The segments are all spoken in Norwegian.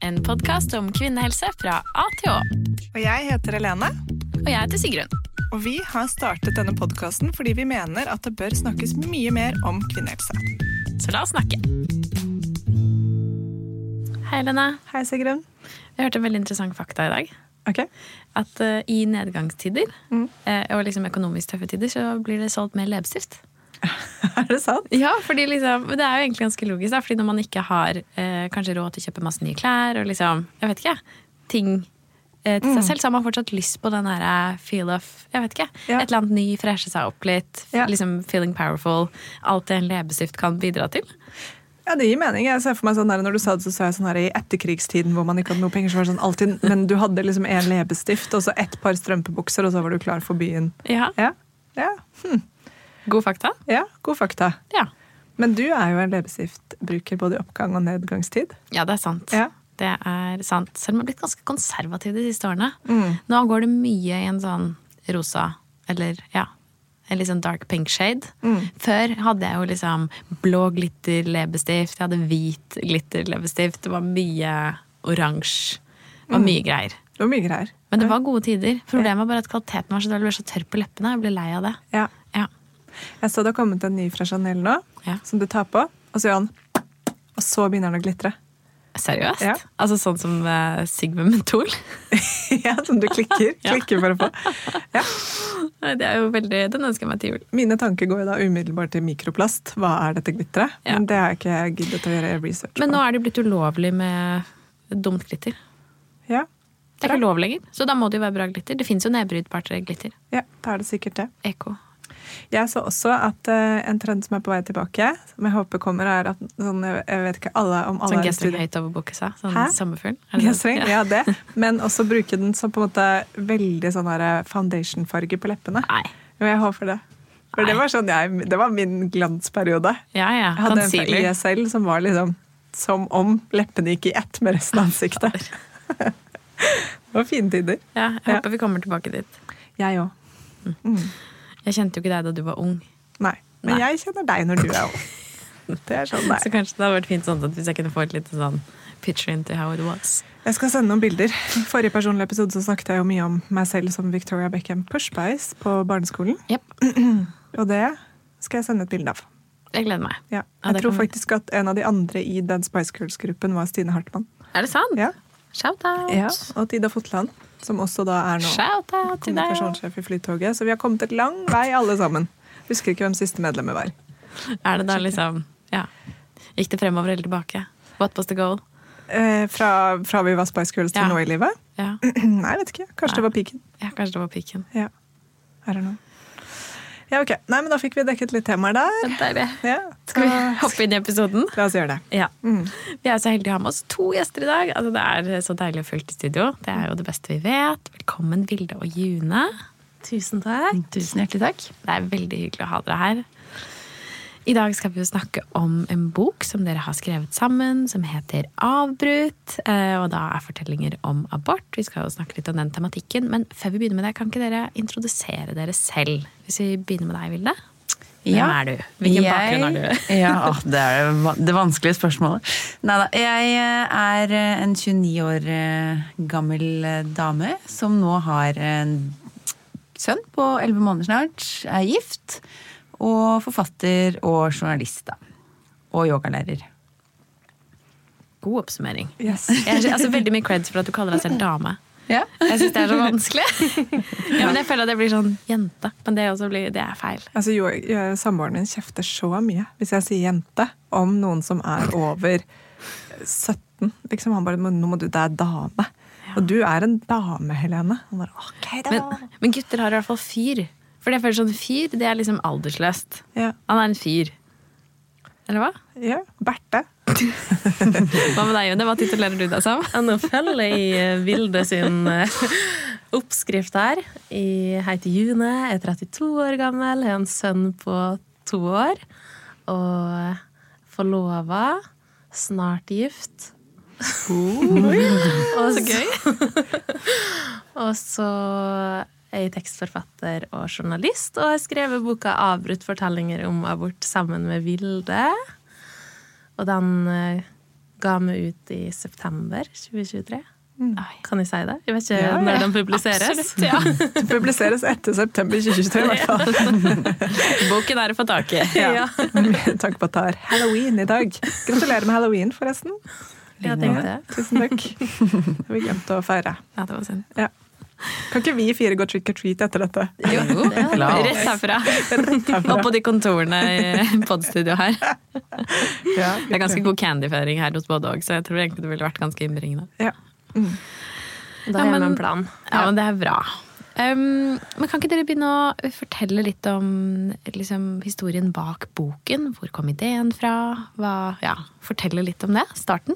en podkast om kvinnehelse fra A til Å. Og jeg heter Helene, Og jeg heter Sigrun. og vi har startet denne podkasten fordi vi mener at det bør snakkes mye mer om kvinnehelse. Så la oss snakke. Hei, Helene. Hei, Sigrun. Jeg hørte en veldig interessant fakta i dag. Ok. At uh, i nedgangstider Mm. uh, og liksom økonomisk tøffe tider, så blir det solgt mer leppestift. Er det sant? Ja, fordi liksom, Det er jo egentlig ganske logisk, da, fordi når man ikke har eh, kanskje råd til å kjøpe masse nye klær og liksom, jeg vet ikke, ting eh, til Mm. seg selv, så har man fortsatt lyst på den der feel of jeg vet ikke, Ja. Et eller annet ny, freshe seg opp litt, Ja. liksom feeling powerful. Alt det en leppestift kan bidra til. Ja, det gir mening. Jeg ser for meg sånn der, Når du sa det, så sa jeg sånn her i etterkrigstiden hvor man ikke hadde noe penger, så var det sånn alltid Men du hadde liksom en leppestift og så ett par strømpebukser, og så var du klar for byen. Ja, Ja. Ja. God fakta. ja. God fakta. Ja. Men du er jo en leppestiftbruker både i oppgang og nedgangstid. ja, det er sant. Ja. Det er sant. Selv om jeg har blitt ganske konservativ de siste årene. Mm. Nå går det mye i en sånn rosa, eller ja, en litt sånn dark pink shade. Mm. Før hadde jeg jo liksom blå glitter leppestift, jeg hadde hvit glitter leppestift. Det var mye oransje. Det var mye greier. Det var mye greier. Men det var gode tider. Problemet var bare at kvaliteten var så dårlig. Jeg ble så tørr på leppene. Jeg ble lei av det. Ja. Ja. Jeg så det har kommet en ny fra Chanel nå, Ja. som du tar på, og så gjør han Og så begynner han å glitre. Seriøst? Ja. Altså sånn som uh, Sigmund Mentol? ja, Som du klikker. Klikker for å få. Ja. Det er jo veldig, Den ønsker jeg meg til jul. Mine tanker går jo da umiddelbart til mikroplast. Hva er dette glitteret? Ja. Men det har jeg ikke giddet å gjøre research på. Men nå er det blitt ulovlig med dumt glitter. Ja. Det er ikke lov lenger, så da må det jo være bra glitter. Det fins jo nedbrytbart glitter. ja, da er det sikkert det. Eko. Jeg så også at uh, en trend som er på vei tilbake, som jeg håper kommer, er at sånn, jeg vet ikke alle om alle Sånn gestring høyt over bukket seg. Sånn sommerfugl. Gestring, ja. Ja, det. Men også bruke den som på en måte veldig sånn foundation-farge på leppene. Nei. Jo, jeg håper det. For det var, sånn jeg, det var min glansperiode. Ja, ja. Jeg hadde en fra Concealer. ISL som var liksom som om leppene gikk i ett med resten av ansiktet. det var fine tider. Ja, jeg Ja. håper vi kommer tilbake dit. Jeg òg. Jeg kjente jo ikke deg da du var ung. Nei. Men Nei. jeg kjenner deg når du er ung. Det er sånn Så det er. kanskje det hadde vært fint sånn at hvis jeg kunne få et lite sånn picture into how it was. Jeg skal sende noen bilder. I forrige personlige episode så snakket jeg jo mye om meg selv som Victoria Beckham Pushbice på barneskolen. Yep. Og det skal jeg sende et bilde av. Jeg gleder meg. Ja. Jeg ja, tror faktisk at en av de andre i den Spice Girls-gruppen var Stine Hartmann. Er det sant? Ja. Shout-out! Ja. Og Tida Fotland, som også da er nå kommunikasjonssjef i Flytoget. Så vi har kommet et lang vei, alle sammen. Husker ikke hvem siste medlemmet var. Er det da liksom Ja. Gikk det fremover eller tilbake? What was the goal? Eh, fra, fra vi var Spice Girls til Ja. nå i livet? Ja, Nei, jeg vet ikke. Kanskje Nei. det var piken. ja kanskje det var piken. Ja. I don't know. Ja, ok. Nei, men da fikk vi dekket litt temaer der. Deilig. Ja. Skal vi hoppe inn i episoden? La oss gjøre det. Ja. Mm. Vi er så heldige å ha med oss to gjester i dag. Altså, det er så deilig og fullt i studio. Det er jo det beste vi vet. Velkommen, Vilde og June. Tusen takk. Tusen hjertelig takk. Det er veldig hyggelig å ha dere her. I dag skal vi jo snakke om en bok som dere har skrevet sammen, som heter Avbrutt. eh, Og da er fortellinger om abort. Vi skal jo snakke litt om den tematikken. Men før vi begynner med det, kan ikke dere introdusere dere selv? Hvis vi begynner med deg, Vilde. Hvem Ja. er du? Hvilken bakgrunn har du? ja, det er det vanskelige spørsmålet. Neida, jeg eh, er eh, en 29 år gammel dame som nå har en sønn på 11 måneder snart, er gift, og forfatter og journalist, da. Og yogalærer. God oppsummering. Yes. Jeg, altså, veldig mye creds for at du kaller deg selv dame. Ja. Jeg syns det er så vanskelig. Ja, men jeg føler at jeg blir sånn jente. Men det, også blir, det er feil. Altså, Samboeren min kjefter så mye hvis jeg sier jente om noen som er over 17. Liksom, han bare 'Nå må du Det er dame'. Og du er en dame, Helene. Han bare, ok da. Men, men gutter har i hvert fall fyr. For jeg føler sånn fyr, det er liksom aldersløst. ja, Han er en fyr. Eller hva? ja, Berthe. Hva med deg, June? Hva titulerer du deg som? Nå følger jeg Vilde sin eh, oppskrift her. Jeg heter June, er 32 år gammel, har en sønn på to år. Og forlova, snart gift. Og Så gøy. Og så er tekstforfatter og journalist, og har skrevet boka 'Avbrutt fortellinger om abort' sammen med Vilde. Og den eh, ga vi ut i september 2023. Kan jeg si det? Jeg vet ikke Ja, ja. når den publiseres. Absolutt, ja. den publiseres etter september 2023, i hvert fall. Boken er å få tak i. Ja. Med tanke på at det er halloween i dag. Gratulerer med halloween, forresten. Ja, tenkte. Tusen takk. Vi glemte å feire. Ja, det var synd. Ja. Kan ikke vi fire gå trick or treat etter dette? Jo, ja, rett herfra. Og på de kontorene i podstudio her. Ja, Det er ganske god candyføring her hos både òg, så jeg tror egentlig det ville vært ganske innbringende. Ja. Da Ja, har vi men- en plan. Ja, men det er bra. Um, men kan ikke dere begynne å fortelle litt om liksom, historien bak boken? Hvor kom ideen fra? Hva, ja, fortelle litt om det. Starten.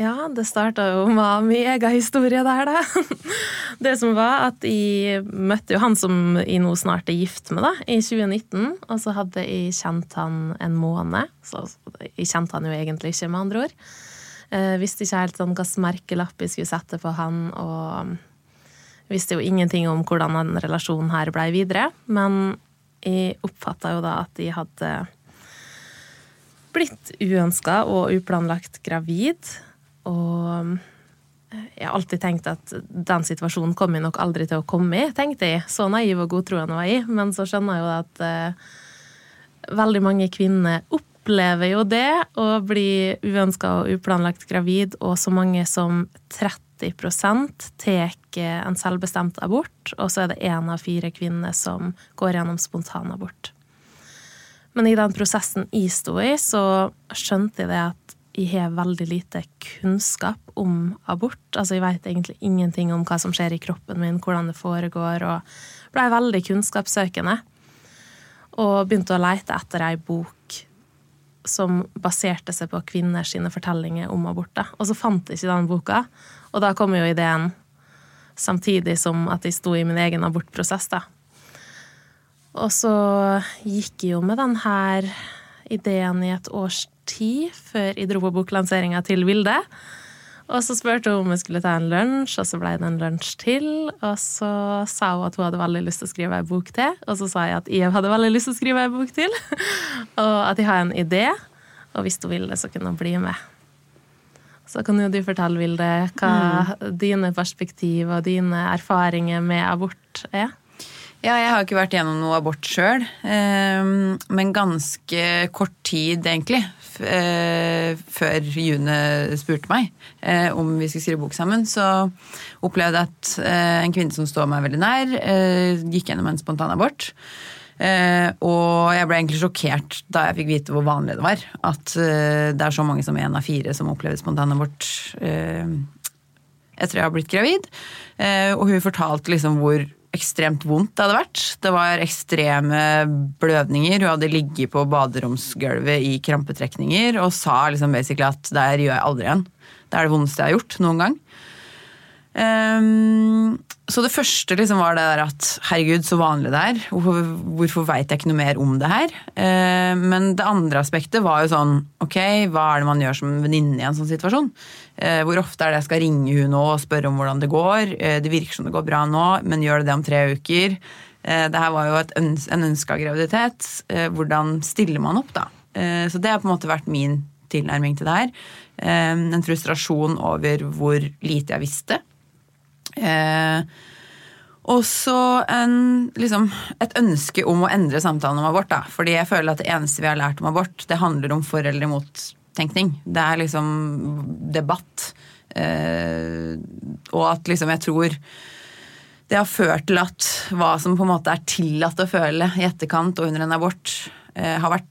Ja, det starta jo med min egen historie der, da. Det som var at jeg møtte jo han som jeg nå snart er gift med, da, i 2019. Og så hadde jeg kjent han en måned. Så jeg kjente han jo egentlig ikke, med andre ord. Jeg visste ikke helt sånn hvilken merkelapp jeg skulle sette på han, og visste jo ingenting om hvordan den relasjonen her blei videre. Men jeg oppfatta jo da at jeg hadde blitt uønska og uplanlagt gravid. Og jeg har alltid tenkt at den situasjonen kommer jeg nok aldri til å komme i, tenkte jeg. Så naiv og godtroende var jeg. Men så skjønner jeg jo at eh, veldig mange kvinner opplever jo det, å bli uønska og uplanlagt gravid, og så mange som 30% tar en selvbestemt abort, og så er det én av fire kvinner som går gjennom spontanabort. Men i den prosessen jeg sto i, så skjønte jeg det at jeg har veldig lite kunnskap om abort. Altså, jeg vet egentlig ingenting om hva som skjer i kroppen min, hvordan det foregår, og blei veldig kunnskapssøkende. Og begynte å leite etter ei bok som baserte seg på kvinners fortellinger om abort. Og så fant jeg ikke den boka, og da kom jo ideen samtidig som at jeg sto i min egen abortprosess, da. Og så gikk jeg jo med den her ideen i et års tid før jeg dro på boklanseringa til Vilde. Og så spurte hun om vi skulle ta en lunsj, og så ble det en lunsj til. Og så sa hun at hun hadde veldig lyst til å skrive ei bok til. Og så sa jeg at jeg hadde veldig lyst til å skrive ei bok til. Og at jeg har en idé. Og hvis hun ville, så kunne hun bli med. Så kan jo du fortelle, Vilde, hva dine perspektiv og dine erfaringer med abort er. Ja, jeg har ikke vært gjennom noe abort sjøl, men ganske kort tid, egentlig, eh, før June spurte meg eh, om vi skulle skrive bok sammen, så opplevde jeg at eh, en kvinne som står meg veldig nær, gikk gjennom en spontanabort. abort. og jeg ble egentlig sjokkert da jeg fikk vite hvor vanlig det var. At det er så mange som en av fire som opplever spontanabort abort etter jeg har blitt gravid. Og hun fortalte liksom hvor ekstremt vondt det hadde vært. Det var ekstreme blødninger. Hun hadde ligget på baderomsgulvet i krampetrekninger og sa liksom basically at det her gjør jeg aldri igjen. Det er det vondeste jeg har gjort noen gang. Um, så det første liksom var det der at herregud, så vanlig det er. Hvorfor, hvorfor veit jeg ikke noe mer om det her? Uh, men det andre aspektet var jo sånn ok, hva er det man gjør som venninne i en sånn situasjon? Eh, hvor ofte er det jeg skal ringe hun nå og spørre om hvordan det går? Eh, det virker som det går bra nå, men gjør det det om tre uker? Eh, det her var jo øns en ønska graviditet. Hvordan stiller man opp, da? Så det har på en måte vært min tilnærming til det her. En frustrasjon over hvor lite jeg visste. Og så liksom, et ønske om å endre samtalen om abort. Da. Fordi jeg føler at det eneste vi har lært om abort, det handler om for eller imot-tenkning. Det er liksom debatt. Eh, og at liksom jeg tror det har ført til at hva som på en måte er tillatt å føle i etterkant og under en abort, eh, har vært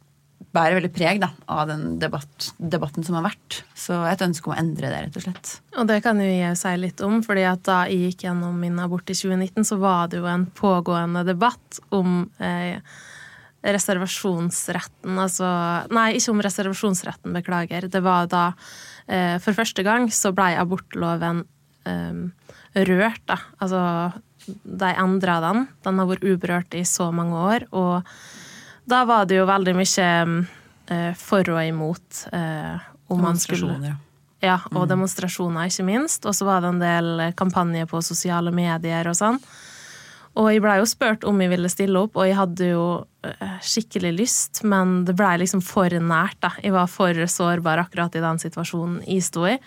bærer veldig preg da, av den debatt, debatten som har vært. Så et ønske om å endre det, rett og slett. Og det kan jo jeg si litt om, fordi at da jeg gikk gjennom min abort i 2019, så var det jo en pågående debatt om eh, reservasjonsretten, altså Nei, ikke om reservasjonsretten, beklager. Det var da eh, For første gang så blei abortloven eh, rørt, da. Altså, de endra den. Den har vært uberørt i så mange år, og da var det jo veldig mye eh, for og imot. Eh, om man skulle ja, og demonstrasjoner, ikke minst. Og så var det en del kampanjer på sosiale medier og sånn. Og jeg blei jo spurt om jeg ville stille opp, og jeg hadde jo eh, skikkelig lyst, men det blei liksom for nært, da. Jeg var for sårbar akkurat i den situasjonen jeg sto i.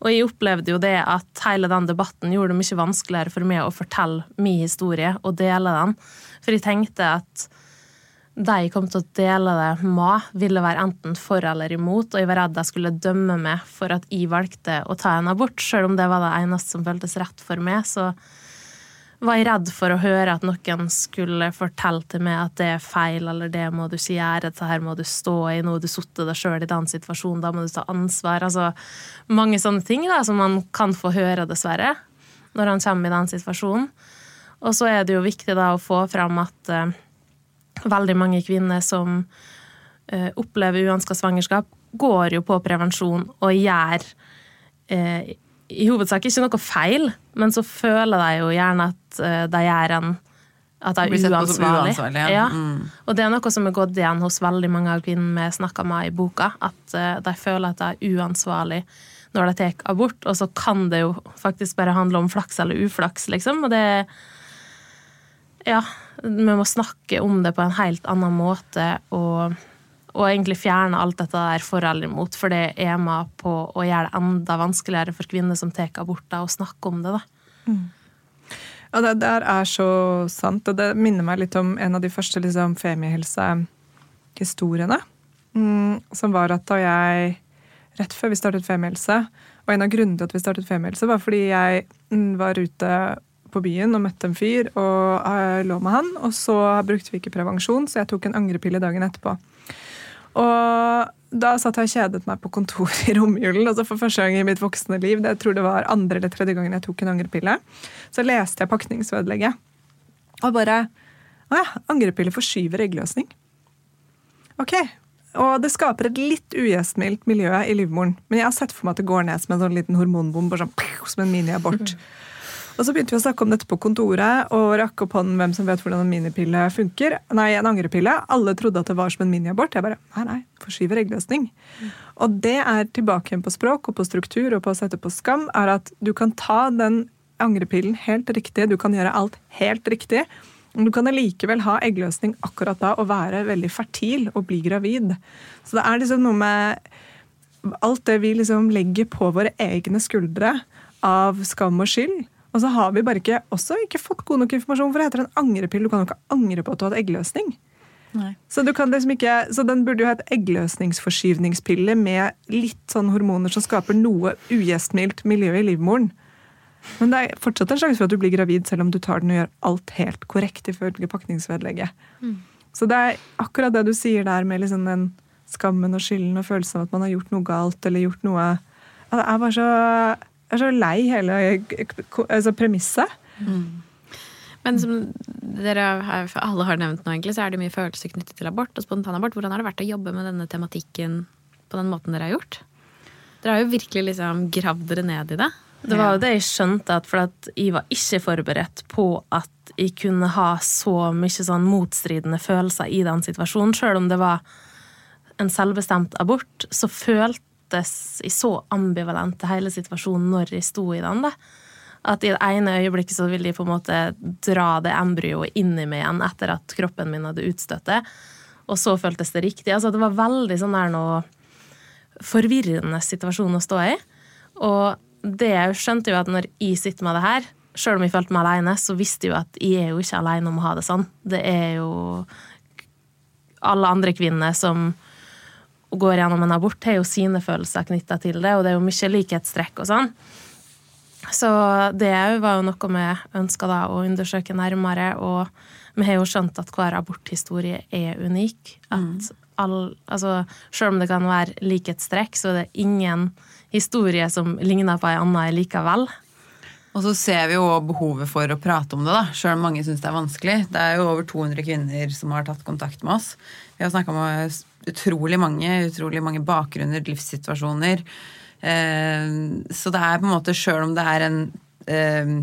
Og jeg opplevde jo det at hele den debatten gjorde det mye vanskeligere for meg å fortelle min historie og dele den. For jeg tenkte at de jeg kom til å dele det med, ville være enten for eller imot, og jeg var redd de skulle dømme meg for at jeg valgte å ta en abort, selv om det var det eneste som føltes rett for meg. Så var jeg redd for å høre at noen skulle fortelle til meg at det er feil, eller det må du ikke gjøre, dette her må du stå i, nå har du sittet deg sjøl i den situasjonen, da må du ta ansvar. Altså mange sånne ting da, som man kan få høre, dessverre, når han kommer i den situasjonen. Og så er det jo viktig da å få fram at uh, veldig mange kvinner som uh, opplever uønska svangerskap, går jo på prevensjon og gjør uh, i hovedsak ikke noe feil, men så føler de jo gjerne at uh, de gjør en at jeg er uansvarlig. uansvarlig ja. Ja. Mm. Og det er noe som er gått igjen hos veldig mange av kvinnene vi snakker med i boka. At de føler at de er uansvarlig når de tar abort, og så kan det jo faktisk bare handle om flaks eller uflaks, liksom. Og det Ja, vi må snakke om det på en helt annen måte og, og egentlig fjerne alt dette der for eller imot, for det er med på å gjøre det enda vanskeligere for kvinner som tar aborter, å snakke om det. da. Mm. Ja, det der er så sant, og det minner meg litt om en av de første liksom, Femihelse-historiene. Mm, som var at da jeg Rett før vi startet Femihelse, og en av grunnene til at vi startet Femihelse, var fordi jeg mm, var ute på byen og møtte en fyr og uh, lå med han. Og så brukte vi ikke prevensjon, så jeg tok en angrepille dagen etterpå. Og da satt jeg og kjedet meg på kontoret i romjulen. altså For første gang i mitt voksne liv. Det, tror det var andre eller tredje gangen jeg tok en angrepille. Så leste jeg pakningsvedlegget. Og bare Å ja, angrepille forskyver eggløsning. Ok. Og det skaper et litt ugjestmildt miljø i livmoren. Men jeg har sett for meg at det går ned som en sånn liten hormonbombe, sånn, som en miniabort. Og så begynte vi å snakke om dette på kontoret, og rakk opp hånden hvem som vet hvordan en minipille funker. Nei, en angrepille. Alle trodde at det var som en miniabort. Jeg bare nei, nei, forskyver eggløsning. Mm. Og det er tilbake igjen på språk og på struktur og på å sette på skam, er at du kan ta den angrepillen helt riktig, du kan gjøre alt helt riktig. Du kan allikevel ha eggløsning akkurat da og være veldig fertil og bli gravid. Så det er liksom noe med alt det vi liksom legger på våre egne skuldre av skam og skyld og så har vi bare ikke, også ikke fått god nok informasjon, for det heter en angrepille. Du kan jo ikke angre på at du har hatt eggløsning. Så, liksom ikke, så, den burde jo hett eggløsningsforskyvningspille med litt sånn hormoner som skaper noe ugjestmildt miljø i livmoren. Men det er fortsatt en sjanse for at du blir gravid selv om du tar den og gjør alt helt korrekt ifølge pakningsvedlegget. Mm. Så det er akkurat det du sier der med liksom den skammen og skylden og følelsen av at man har gjort noe galt eller gjort noe Det er bare så jeg er så lei hele altså, premisset. Mm. Men som dere alle har nevnt nå, egentlig, så er det mye følelser knyttet til abort og spontanabort. Hvordan har det vært å jobbe med denne tematikken på den måten dere har gjort? Dere har jo virkelig liksom gravd dere ned i det. Det var jo det jeg skjønte, at for at jeg var ikke forberedt på at jeg kunne ha så mye sånn motstridende følelser i den situasjonen. Selv om det var en selvbestemt abort, så følte føltes jeg så ambivalent hele situasjonen når jeg sto i den. Da. At i det ene øyeblikket så ville de på en måte dra det embryoet inn i meg igjen etter at kroppen min hadde utstøtt det. Og så føltes det riktig. Altså, det var veldig sånn der noe forvirrende situasjon å stå i. Og det jeg skjønte jo at når jeg sitter med det her, sjøl om jeg følte meg alene, så visste jeg jo at jeg er jo ikke alene om å ha det sånn. Det er jo alle andre kvinner som går gjennom en abort, har jo sine følelser knytta til det, og det er jo mye likhetstrekk og sånn. Så det var jo noe vi ønska å undersøke nærmere, og vi har jo skjønt at hver aborthistorie er unik. At mm. all, altså, selv om det kan være likhetstrekk, så er det ingen historie som ligner på ei anna likevel. Og så ser vi jo behovet for å prate om det, da, sjøl om mange syns det er vanskelig. Det er jo over 200 kvinner som har tatt kontakt med oss. Vi har snakka med utrolig mange, utrolig mange bakgrunner, livssituasjoner. Eh, så det er på en måte, sjøl om det er en eh,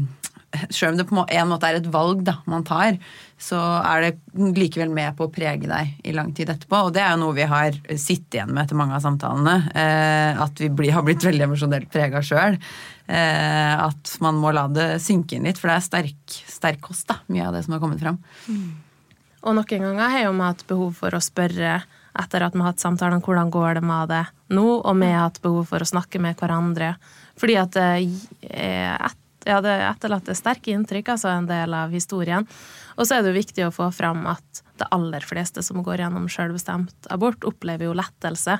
Sjøl om det på en måte er et valg da, man tar, så er det likevel med på å prege deg i lang tid etterpå. Og det er jo noe vi har sittet igjen med etter mange av samtalene. Eh, at vi har blitt veldig emosjonelt prega sjøl. Eh, at man må la det synke inn litt, for det er sterk, sterk kost, da, mye av det som har kommet fram. Mm. Og noen ganger har vi hatt behov for å spørre etter at vi har hatt samtaler om hvordan går det med det nå, og vi har hatt behov for å snakke med hverandre. Fordi at det er ja, det etterlater sterke inntrykk, altså en del av historien. Og så er det jo viktig å få fram at det aller fleste som går gjennom selvbestemt abort, opplever jo lettelse.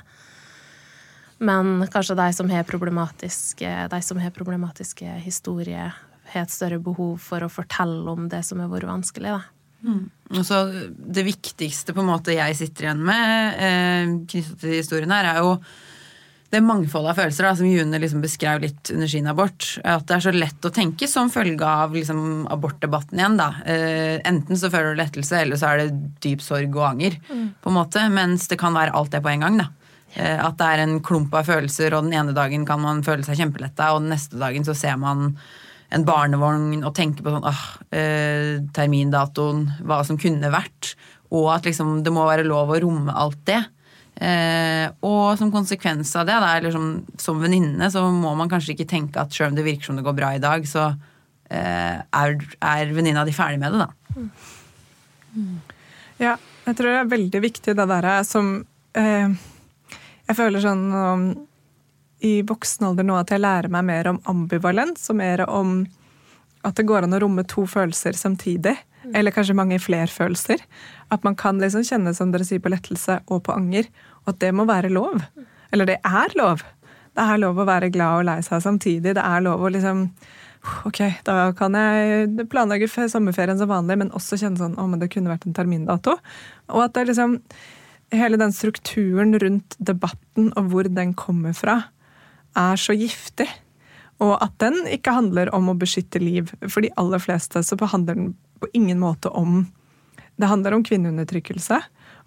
Men kanskje de som har problematiske, de som har problematiske historier, har et større behov for å fortelle om det som har vært vanskelig. Da. Mm. Og så Det viktigste på en måte jeg sitter igjen med eh, knyttet til historien her, er jo det mangfoldet av følelser da, som June liksom beskrev litt under sin abort. At det er så lett å tenke som følge av liksom, abortdebatten igjen. da. Eh, enten så føler du lettelse, eller så er det dyp sorg og anger. Mm. på en måte, Mens det kan være alt det på en gang. da. Eh, at det er en klump av følelser, og den ene dagen kan man føle seg kjempeletta, og den neste dagen så ser man en barnevogn og tenker på sånn ah, eh, termindatoen, hva som kunne vært. Og at liksom, det må være lov å romme alt det. Eh, og som konsekvens av det, da, eller som, venninne, så må man kanskje ikke tenke at selv om det virker som det går bra i dag, så eh, er, er venninna di ferdig med det, da. Mm. Ja, jeg tror det er veldig viktig det derre som eh, jeg føler sånn um, i voksen alder nå at jeg lærer meg mer om ambivalens og mer om at det går an å romme to følelser samtidig. Mm. Eller kanskje mange flere følelser. At man kan liksom kjenne som dere sier, på lettelse og på anger. Og at det må være lov. Eller det er lov. Det er lov å være glad og lei seg samtidig. Det er lov å liksom Ok, da kan jeg planlegge sommerferien som vanlig, men også kjenne sånn Å, men det kunne vært en termindato. Og at det liksom hele den strukturen rundt debatten og hvor den kommer fra, er så giftig. Og at den ikke handler om å beskytte liv. For de aller fleste så handler den på ingen måte om Det handler om kvinneundertrykkelse.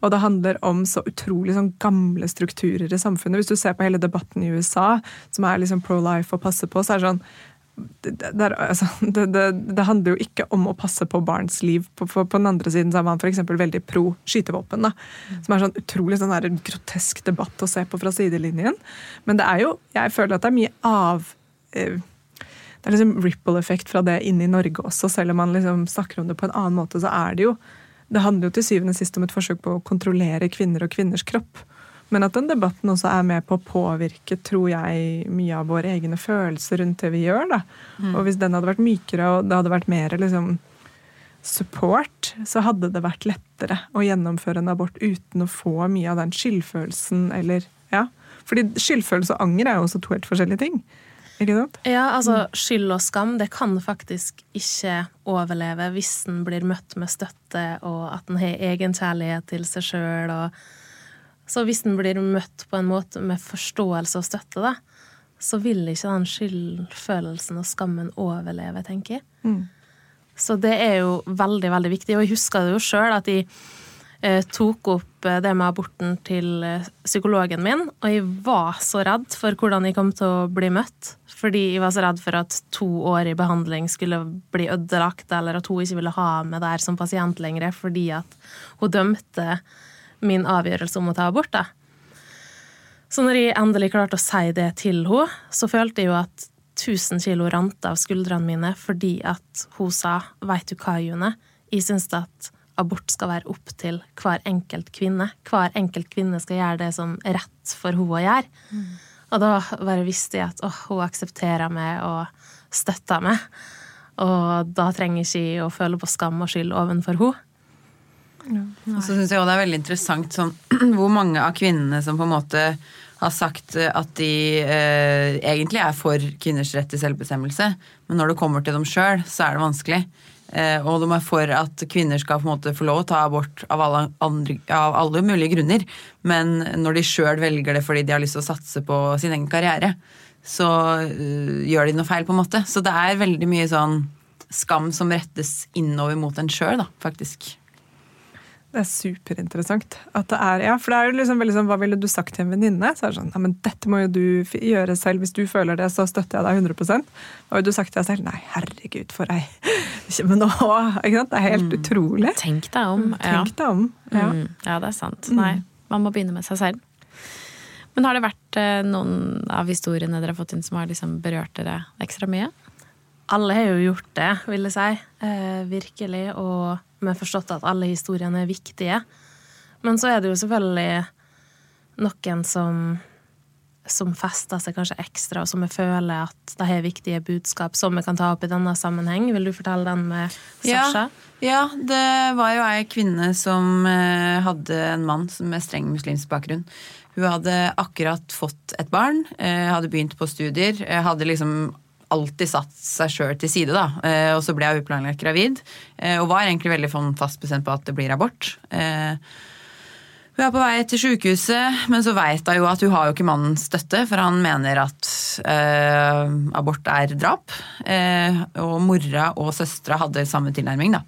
Og det handler om så utrolig sånn gamle strukturer i samfunnet. Hvis du ser på hele debatten i USA, som er liksom pro-life og passe på, så er det sånn det, altså, det, det, det, handler jo ikke om å passe på barns liv. På, på, på den andre siden så er man f.eks. veldig pro skytevåpen. Da, som er sånn utrolig sånn der, grotesk debatt å se på fra sidelinjen. Men det er jo, jeg føler at det er mye av eh, Det er liksom ripple-effekt fra det inne i Norge også. Selv om man liksom snakker om det på en annen måte, så er det jo Det handler jo til syvende og sist om et forsøk på å kontrollere kvinner og kvinners kropp. Men at den debatten også er med på å påvirke, tror jeg, mye av våre egne følelser rundt det vi gjør. da. Mm. Og hvis den hadde vært mykere, og det hadde vært mer liksom, support, så hadde det vært lettere å gjennomføre en abort uten å få mye av den skyldfølelsen eller Ja. Fordi skyldfølelse og anger er jo også to helt forskjellige ting. Ikke sant? Ja, altså skyld og skam det kan faktisk ikke overleve hvis den blir møtt med støtte, og at den har egenkjærlighet til seg sjøl. og så hvis den blir møtt på en måte med forståelse og støtte, da, så vil ikke den skyldfølelsen og skammen overleve, tenker jeg. Mm. Så det er jo veldig, veldig viktig. Og jeg husker det jo sjøl at jeg eh, tok opp eh, det med aborten til eh, psykologen min, og jeg var så redd for hvordan jeg kom til å bli møtt. Fordi jeg var så redd for at to år i behandling skulle bli ødelagt, eller at hun ikke ville ha meg der som pasient lenger fordi at hun dømte min avgjørelse om å ta abort. Da. Så når jeg endelig klarte å si det til henne, så følte jeg jo at 1000 kilo rant av skuldrene mine fordi at hun sa 'veit du hva, June', jeg syns at abort skal være opp til hver enkelt kvinne. Hver enkelt kvinne skal gjøre det som er rett for henne å gjøre. Mm. Og da bare visste jeg at åh, hun aksepterer meg og støtter meg. Og da trenger jeg ikke å føle på skam og skyld overfor henne. Og så syns jeg også det er veldig interessant sånn, hvor mange av kvinnene som på en måte har sagt at de eh, egentlig er for kvinners rett til selvbestemmelse, men når det kommer til dem sjøl, så er det vanskelig. Eh, og de er for at kvinner skal på en måte få lov å ta abort av alle, andre, av alle mulige grunner, men når de sjøl velger det fordi de har lyst til å satse på sin egen karriere, så uh, gjør de noe feil, på en måte. Så det er veldig mye sånn skam som rettes innover mot en sjøl, da, faktisk. Det er superinteressant. At det er, ja, for det er jo liksom sånn, Hva ville du sagt til en venninne? Så er det sånn, ja, men Dette må jo du gjøre selv. Hvis du føler det, så støtter jeg deg 100 Hva ville du sagt til deg selv? Nei, herregud, for ei Men nå ikke sant? Det er helt mm. utrolig. Tenk deg om. Mm, tenk deg om. Ja. Mm. ja, det er sant. Mm. Nei, man må begynne med seg selv. Men har det vært eh, noen av historiene dere har fått inn som har liksom berørt dere ekstra mye? Alle har jo gjort det, vil jeg si. Eh, virkelig. Og vi har forstått at alle historiene er viktige. Men så er det jo selvfølgelig noen som, som fester seg kanskje ekstra, og som jeg føler at de har viktige budskap som vi kan ta opp i denne sammenheng. Vil du fortelle den med Sasha? Ja, ja det var jo ei kvinne som eh, hadde en mann med streng muslimsk bakgrunn. Hun hadde akkurat fått et barn, eh, hadde begynt på studier, eh, hadde liksom alltid satt seg sjøl til side, da. Eh, og så ble jeg uplanlagt gravid. Eh, og var egentlig veldig sånn fast bestemt på at det blir abort. Eh, hun er på vei til sykehuset, men så veit hun jo at hun har jo ikke mannens støtte, for han mener at abort er drap. Og mora og søstera hadde samme tilnærming, da.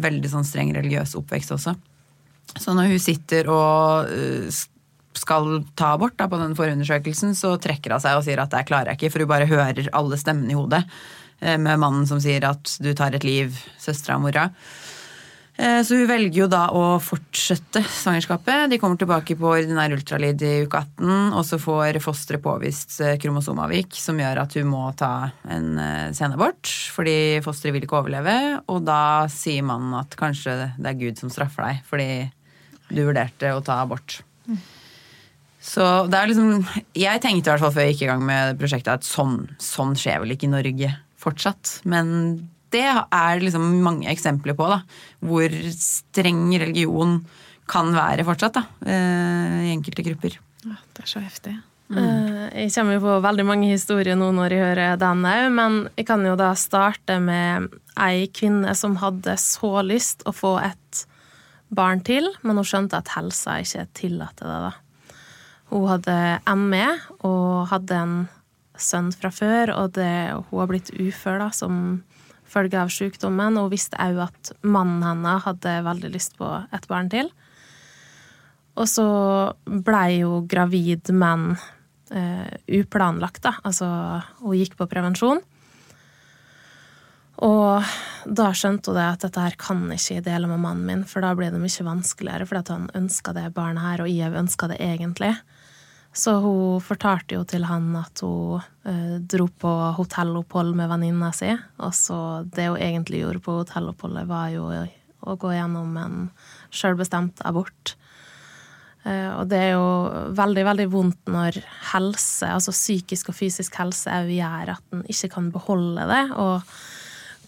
Veldig sånn streng religiøs oppvekst også. Så når hun sitter og skal ta abort da, på den forundersøkelsen, så trekker hun seg og sier at det klarer jeg ikke, for hun bare hører alle stemmene i hodet. Eh, med mannen som sier at du tar et liv, søstera og mora. Eh, så hun velger jo da å fortsette svangerskapet. De kommer tilbake på ordinær ultralyd i uke 18, og så får fosteret påvist eh, kromosomavvik som gjør at hun må ta en senabort fordi fosteret vil ikke overleve. Og da sier mannen at kanskje det er Gud som straffer deg fordi du vurderte å ta abort. Mm. Så det er liksom Jeg tenkte i hvert fall før jeg gikk i gang med prosjektet at sånn, sånn skjer vel ikke i Norge fortsatt. Men det er liksom mange eksempler på, da. Hvor streng religion kan være fortsatt, da. Eh, I enkelte grupper. Ja, det er så heftig. Mm. Eh, jeg kommer jo på veldig mange historier nå når jeg hører den òg, men jeg kan jo da starte med ei kvinne som hadde så lyst å få et barn til, men hun skjønte at helsa ikke tillater det. da. Hun hadde ME og hadde en sønn fra før, og det, hun har blitt ufør da, som følge av sykdommen. Og hun visste òg at mannen hennes hadde veldig lyst på et barn til. Og så blei hun gravid, men uh, uplanlagt, da. Altså, hun gikk på prevensjon. Og da skjønte hun det at dette her kan ikke jeg dele med mannen min, for da blir det mye vanskeligere, fordi han ønska det barnet her, og jeg ønska det egentlig. Så hun fortalte jo til han at hun eh, dro på hotellopphold med venninna si. Og så det hun egentlig gjorde på hotelloppholdet, var jo å gå gjennom en sjølbestemt abort. Eh, og det er jo veldig, veldig vondt når helse, altså psykisk og fysisk helse, òg gjør at en ikke kan beholde det. Og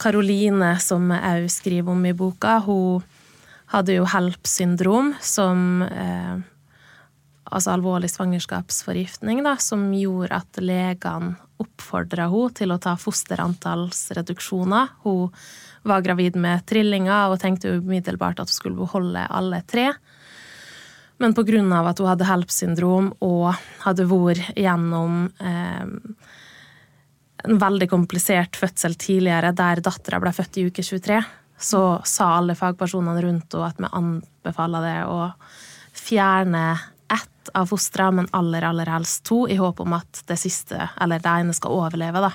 Karoline, som jeg òg skriver om i boka, hun hadde jo HELP-syndrom, som eh, altså alvorlig svangerskapsforgiftning, da, som gjorde at legene oppfordra henne til å ta fosterantallsreduksjoner. Hun var gravid med trillinger og tenkte umiddelbart at hun skulle beholde alle tre. Men pga. at hun hadde HELP-syndrom og hadde vært gjennom eh, en veldig komplisert fødsel tidligere, der dattera ble født i uke 23, så sa alle fagpersonene rundt henne at vi anbefaler det å fjerne ett av fostra, men aller, aller helst to, i håp om at det siste, eller det ene, skal overleve, da.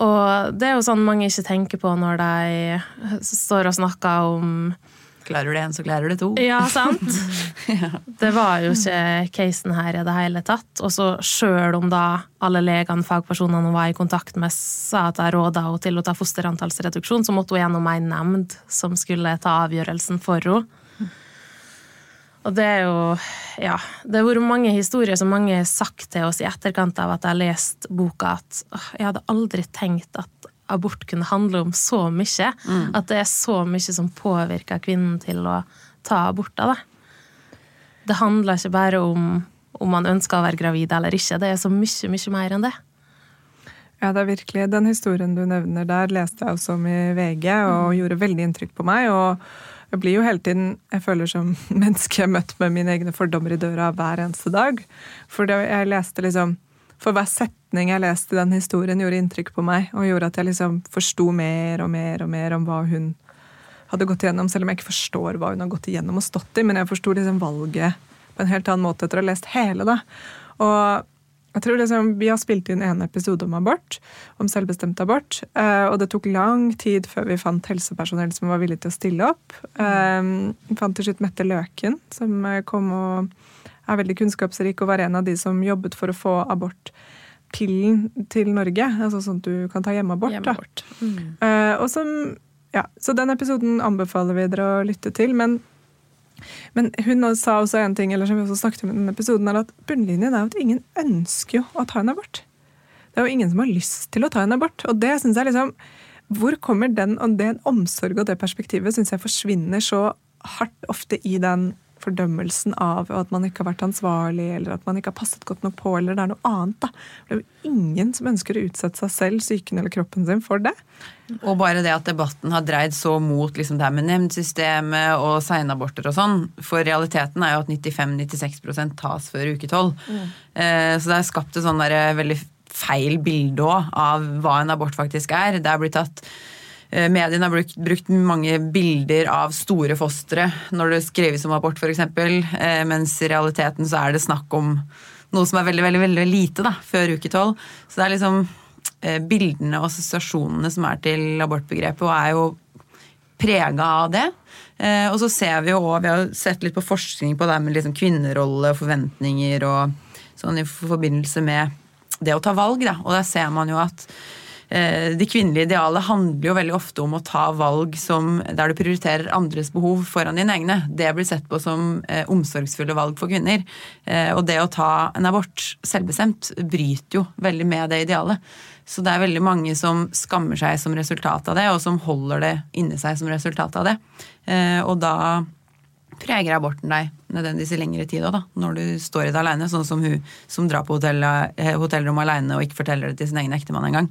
Og det er jo sånn mange ikke tenker på når de står og snakker om Klarer du det én, så klarer du to. Ja, sant? ja. Det var jo ikke casen her i det hele tatt. Og så sjøl om da alle legene, fagpersonene hun var i kontakt med, sa at jeg råda henne til å ta fosterantallsreduksjon, så måtte hun gjennom ei nemnd som skulle ta avgjørelsen for henne. Og det er jo Ja. Det har vært mange historier som mange har sagt til oss i etterkant av at jeg har lest boka, at jeg hadde aldri tenkt at abort kunne handle om så mye. Mm. At det er så mye som påvirker kvinnen til å ta aborter. Da. Det handler ikke bare om om man ønsker å være gravid eller ikke. Det er så mye, mye mer enn det. Ja, det er virkelig. Den historien du nevner der, leste jeg også om i VG, og mm. gjorde veldig inntrykk på meg. og Jeg blir jo hele tiden Jeg føler som menneske møtt med mine egne fordommer i døra hver eneste dag. For jeg leste liksom For hver setning jeg leste i den historien, gjorde inntrykk på meg. Og gjorde at jeg liksom forsto mer og mer og mer om hva hun hadde gått igjennom, selv om jeg ikke forstår hva hun har gått igjennom og stått i. Men jeg forsto liksom valget på en helt annen måte etter å ha lest hele det. Og jeg tror liksom, Vi har spilt inn en episode om abort, om selvbestemt abort. Eh, og det tok lang tid før vi fant helsepersonell som var villig til å stille opp. Eh, vi fant til slutt Mette Løken, som eh, kom og er veldig kunnskapsrik og var en av de som jobbet for å få abortpillen til Norge. altså Sånn at du kan ta hjemmeabort. Hjemmeabort. Mm. Uh, som, ja, Så den episoden anbefaler vi dere å lytte til. men men hun sa også en ting eller som vi også snakket om i denne episoden, er at bunnlinjen er at ingen ønsker jo å ta en abort. Det er jo ingen som har lyst til å ta en abort. Og det synes jeg liksom Hvor kommer den den omsorg og det perspektivet syns jeg forsvinner så hardt ofte i den fordømmelsen av at man ikke har vært ansvarlig, eller at man ikke har passet godt nok på, eller det er noe annet. da. Det er jo ingen som ønsker å utsette seg selv, psyken eller kroppen sin for det. Og bare det at debatten har dreid så mot liksom det her med nemndsystemet og seinaborter og sånn. For realiteten er jo at 95-96% tas før uke 12. Mm. Eh, så det er skapt et sånn veldig feil bilde òg av hva en abort faktisk er. Det er blitt tatt Eh, mediene har brukt, brukt, mange bilder av store fostre når det skrives om abort, f.eks., eh, mens i realiteten så er det snakk om noe som er veldig veldig, veldig lite da, før uke tolv. Så det er liksom eh, bildene og assosiasjonene som er til abortbegrepet, og er jo prega av det. Og så ser vi jo òg, vi har sett litt på forskning på det med liksom kvinnerolle, forventninger og sånn i forbindelse med det å ta valg, da. Og der ser man jo at Eh, det kvinnelige idealet handler jo veldig ofte om å ta valg som, der du prioriterer andres behov foran dine egne. Det blir sett på som eh, omsorgsfulle valg for kvinner. Eh, og det å ta en abort selvbestemt bryter jo veldig med det idealet. Så det er veldig mange som skammer seg som resultat av det, og som holder det inni seg som resultat av det. Og da preger aborten deg nødvendigvis i lengre tid òg. Når du står i det aleine, sånn som hun som drar på hotell, hotellrommet aleine og ikke forteller det til sin egen ektemann engang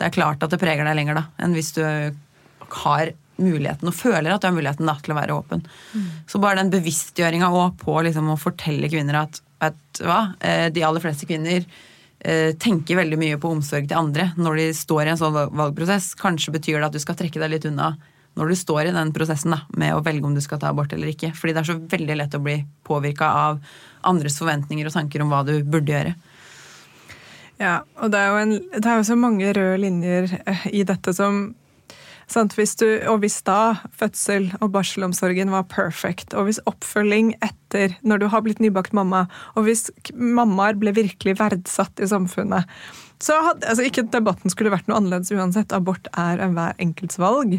det er klart at det preger deg lenger da, enn hvis du har muligheten og føler at du har muligheten da, til å være åpen. Mm. Så bare den bevisstgjøringa på liksom, å fortelle kvinner at vet hva, eh, de aller fleste kvinner eh, tenker veldig mye på omsorg til andre når de står i en sånn valgprosess. Kanskje betyr det at du skal trekke deg litt unna når du står i den prosessen da, med å velge om du skal ta abort eller ikke. Fordi det er så veldig lett å bli påvirka av andres forventninger og tanker om hva du burde gjøre. Ja, og det er en, det er jo så mange røde linjer eh, i dette som hvis du, og hvis da fødsel og barselomsorgen var perfect, og hvis oppfølging etter når du har blitt nybakt mamma, og hvis mammaer ble virkelig verdsatt i samfunnet så hadde, altså Ikke at debatten skulle vært noe annerledes uansett, abort er enhver enkelts valg.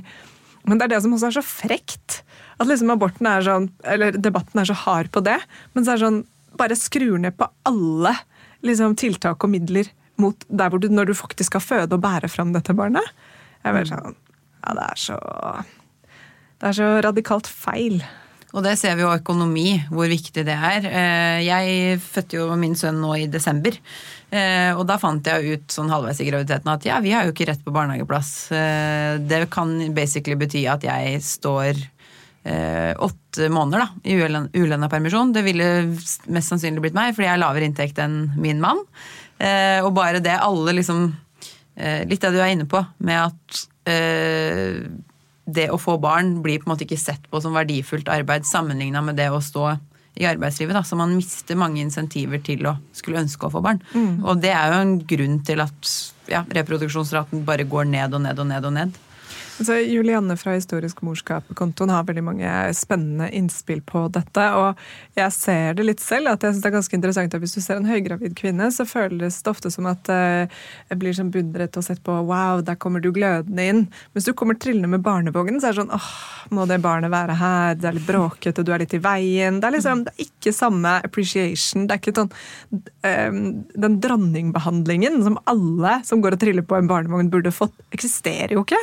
Men det er det som også er så frekt. At liksom aborten er sånn, eller debatten er så hard på det. Men så er det sånn Bare skrur ned på alle liksom, tiltak og midler mot der hvor du, når du faktisk skal føde og bære fram dette barnet. Jeg vet sånn, ja, det er så Det er så radikalt feil. Og det ser vi jo økonomi, hvor viktig det er. Eh, jeg fødte jo min sønn nå i desember. Eh, og da fant jeg ut sånn halvveis i graviditeten at ja, vi har jo ikke rett på barnehageplass. Eh, det kan basically bety at jeg står åtte måneder da, i ulønna permisjon. Det ville mest sannsynlig blitt meg, fordi jeg har lavere inntekt enn min mann. Eh, og bare det alle liksom eh, Litt det du er inne på, med at eh, det å få barn blir på en måte ikke sett på som verdifullt arbeid sammenligna med det å stå i arbeidslivet. Da. Så man mister mange insentiver til å skulle ønske å få barn. Mm. Og det er jo en grunn til at ja, reproduksjonsraten bare går ned og ned og ned og ned. Altså, Julianne fra Historisk morskap-kontoen har veldig mange spennende innspill på dette. Og jeg ser det litt selv, at jeg synes det er ganske interessant at hvis du ser en høygravid kvinne, så føles det ofte som at uh, jeg blir sånn beundret og sett på wow, der kommer du glødende inn. Hvis du kommer trillende med barnevognen, så er det sånn åh, må det barnet være her? Det er litt bråkete, du er litt i veien. Det er liksom, det er ikke samme appreciation. Det er ikke sånn um, Den dronningbehandlingen som alle som går og triller på en barnevogn burde fått, eksisterer jo ikke.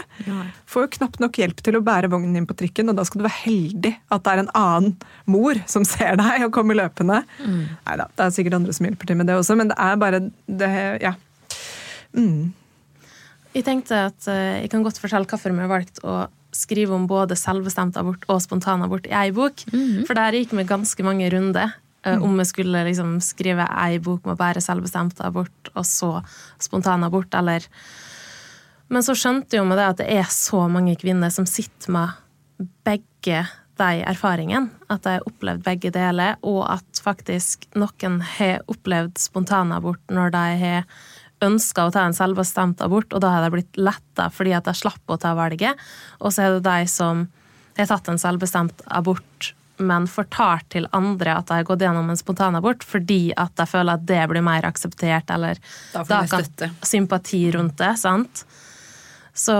Får jo knapt nok hjelp til å bære vognen inn på trikken, og da skal du være heldig at det er en annen mor som ser deg og kommer løpende. Mm. Nei da, det er sikkert andre som hjelper til med det også, men det er bare det Ja. Mm. Jeg tenkte at uh, jeg kan godt fortelle hvorfor vi har valgt å skrive om både selvbestemt abort og spontanabort i ei bok. For der gikk vi ganske mange runder. Mm. Om vi skulle liksom skrive ei bok med bare selvbestemt abort og så spontanabort, eller Men så skjønte jo med det at det er så mange kvinner som sitter med begge de erfaringene. At de har opplevd begge deler, og at faktisk noen har opplevd spontanabort når de har ønska å ta en selvbestemt abort, og da har de blitt letta fordi at de slapp å ta valget. Og så er det de som har tatt en selvbestemt abort, men fortalt til andre at de har gått gjennom en spontanabort fordi at de føler at det blir mer akseptert, eller Da da kan støtte. sympati rundt det, sant? Så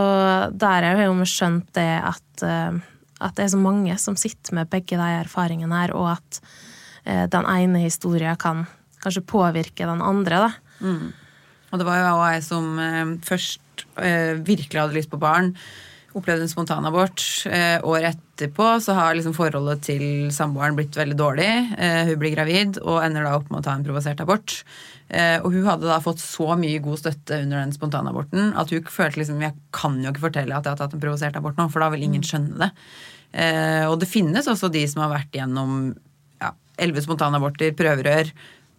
der har jeg jo skjønt det at, eh, at det er så mange som sitter med begge de erfaringene her, og at eh, den ene historien kan kanskje påvirke den andre, da. Og det var jo jeg som eh, først virkelig hadde lyst på barn. Opplevde en spontanabort. Eh, året etterpå så har liksom forholdet til samboeren blitt veldig dårlig. Eh, hun blir gravid og ender da opp med å ta en provosert abort. Eh, og hun hadde da fått så mye god støtte under den spontanaborten at hun følte liksom jeg kan jo ikke fortelle at jeg har tatt en provosert abort nå, for da vil ingen skjønne det. Eh, og det finnes også de som har vært gjennom ja, elleve spontanaborter, prøverør,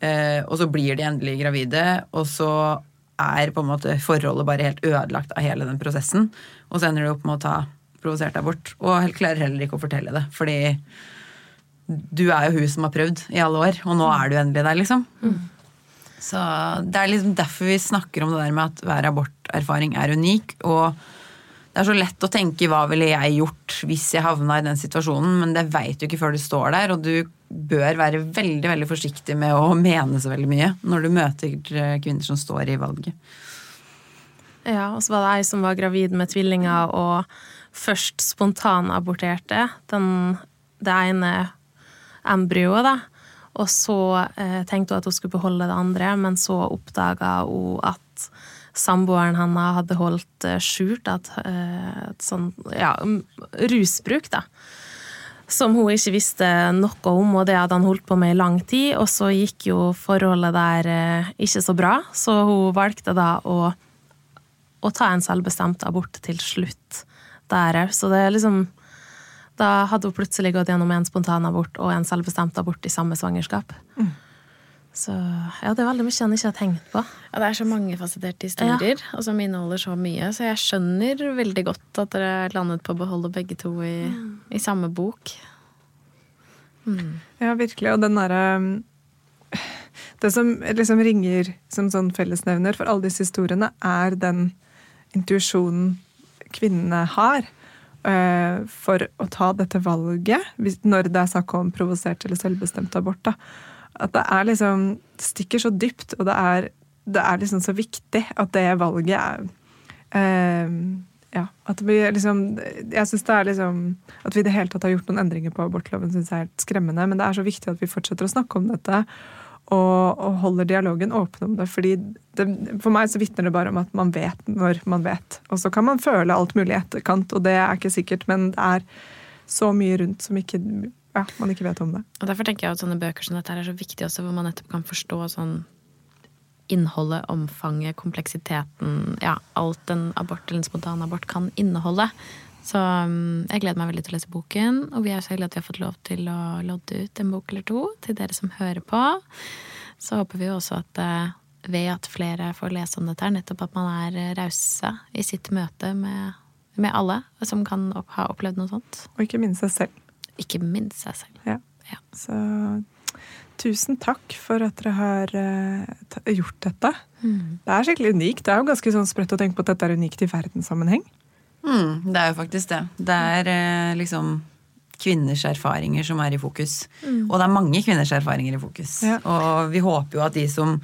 eh, og så blir de endelig gravide, og så er på en måte forholdet bare helt ødelagt av hele den prosessen. Og så ender du opp med å ta provosert abort, og klarer heller ikke å fortelle det. Fordi du er jo hun som har prøvd i alle år, og nå er du endelig der, liksom. Så det er liksom derfor vi snakker om det der med at hver aborterfaring er unik. Og det er så lett å tenke hva ville jeg gjort hvis jeg havna i den situasjonen, men det veit du ikke før du står der, og du bør være veldig veldig forsiktig med å mene så veldig mye når du møter eh, kvinner som står i valget. Ja, og så var det ei som var gravid med tvillinger og først spontanaborterte den, det ene embryoet, da. Og så eh, tenkte hun at hun skulle beholde det andre, men så oppdaga hun at samboeren hennes hadde holdt eh, skjult at, eh, sånn ja, rusbruk, da. Som hun ikke visste noe om, og det hadde han holdt på med i lang tid. Og så gikk jo forholdet der eh, ikke så bra, så hun valgte da å å ta en selvbestemt abort til slutt der òg. Så det er liksom Da hadde hun plutselig gått gjennom en spontanabort og en selvbestemt abort i samme svangerskap. Så ja, det er veldig mye han ikke har tenkt på. Ja, det er så mangefasetterte historier, og som inneholder så mye. Så jeg skjønner veldig godt at dere landet på å beholde begge to i, i samme bok. Ja, virkelig. Og den derre Det som liksom ringer som sånn fellesnevner for alle disse historiene, er den intuisjonen kvinnene har eh, for å ta dette valget, når det er snakk om provosert eller selvbestemt abort. Da. At det er liksom stikker så dypt, og det er, det er liksom så viktig at det valget er eh, ja, at vi liksom Jeg syns det er liksom At vi i det hele tatt har gjort noen endringer på abortloven, syns jeg er helt skremmende. Men det er så viktig at vi fortsetter å snakke om dette. Og, og holder dialogen åpen om det. fordi det, For meg så vitner det bare om at man vet når man vet. Og så kan man føle alt mulig i etterkant, og det er ikke sikkert, men det er så mye rundt som ikke, ja, man ikke vet om det. Og derfor tenker jeg at sånne bøker som dette er så viktige også, hvor man nettopp kan forstå sånn innholdet, omfanget, kompleksiteten, ja, alt en abort eller en spontanabort kan inneholde. Så um, jeg gleder meg veldig til å lese boken, og vi er så heldige at vi har fått lov til å lodde ut en bok eller to til dere som hører på. Så håper vi jo også at eh, ved at flere får lese om dette her, nettopp at man er eh, rause i sitt møte med, med alle som kan opp, ha opplevd noe sånt. Og ikke minne seg selv. Ikke minst seg selv. Ja. Ja. Så tusen takk for at dere har uh, gjort dette. Det er skikkelig unikt. Det er jo ganske sånn sprøtt å tenke på at dette er unikt i verdenssammenheng. Mm, det er jo faktisk det. Det er uh, liksom kvinners erfaringer som er i fokus. Og det er mange kvinners erfaringer i fokus. Ja. Og vi håper jo at de som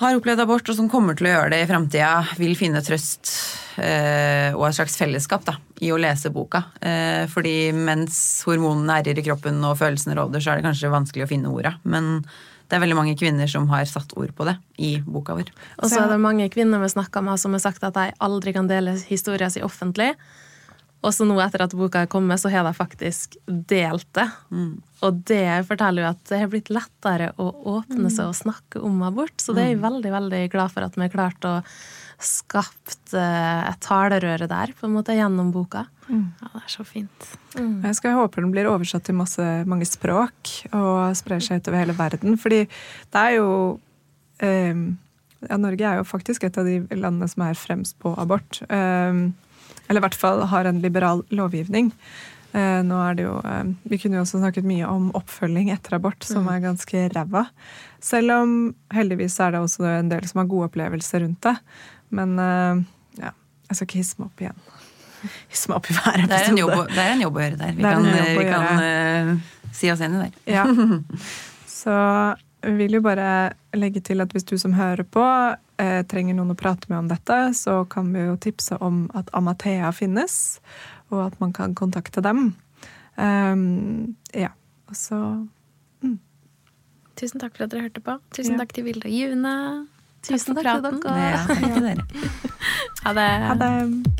har opplevd abort, og som kommer til å gjøre det i framtida, vil finne trøst eh, og et slags fellesskap da, i å lese boka. Eh, fordi mens hormonene herjer i kroppen og følelsene råder, så er det kanskje vanskelig å finne orda. Men det er veldig mange kvinner som har satt ord på det i boka vår. Og så er det mange kvinner vi snakker med som har sagt at de aldri kan dele historien sin offentlig. Og så nå etter at boka er kommet, så har jeg faktisk delt det. Og det forteller jo at det har blitt lettere å åpne seg og snakke om abort. Så det er jeg veldig veldig glad for at vi har klart å skapt eh, et talerøre der, på en måte, gjennom boka. Ja, det er så fint. Jeg skal håpe den blir oversatt til masse, mange språk og sprer seg utover hele verden. Fordi det er jo um, ja, Norge er jo faktisk et av de landene som er fremst på abort. Eh, eller i hvert fall har en liberal lovgivning. Eh, nå er det jo, eh, Vi kunne jo også snakket mye om oppfølging etter abort, som er ganske ræva. Selv om heldigvis er det også en del som har gode opplevelser rundt det. Men eh, ja, jeg skal ikke hisse meg opp igjen. Hisse meg opp i hver Det er, en jobb, er en jobb å gjøre der. Vi kan, vi kan eh, si oss enig der. Ja. Så vi vil jo bare legge til at hvis du som hører på eh, trenger noen å prate med om dette, så kan vi jo tipse om at Amathea finnes, og at man kan kontakte dem. Um, ja, og så Tusen takk for at dere hørte på. Tusen Ja. takk til Vilde og June. Tusen for takk for praten. Takk til dere. Ha det. ha det.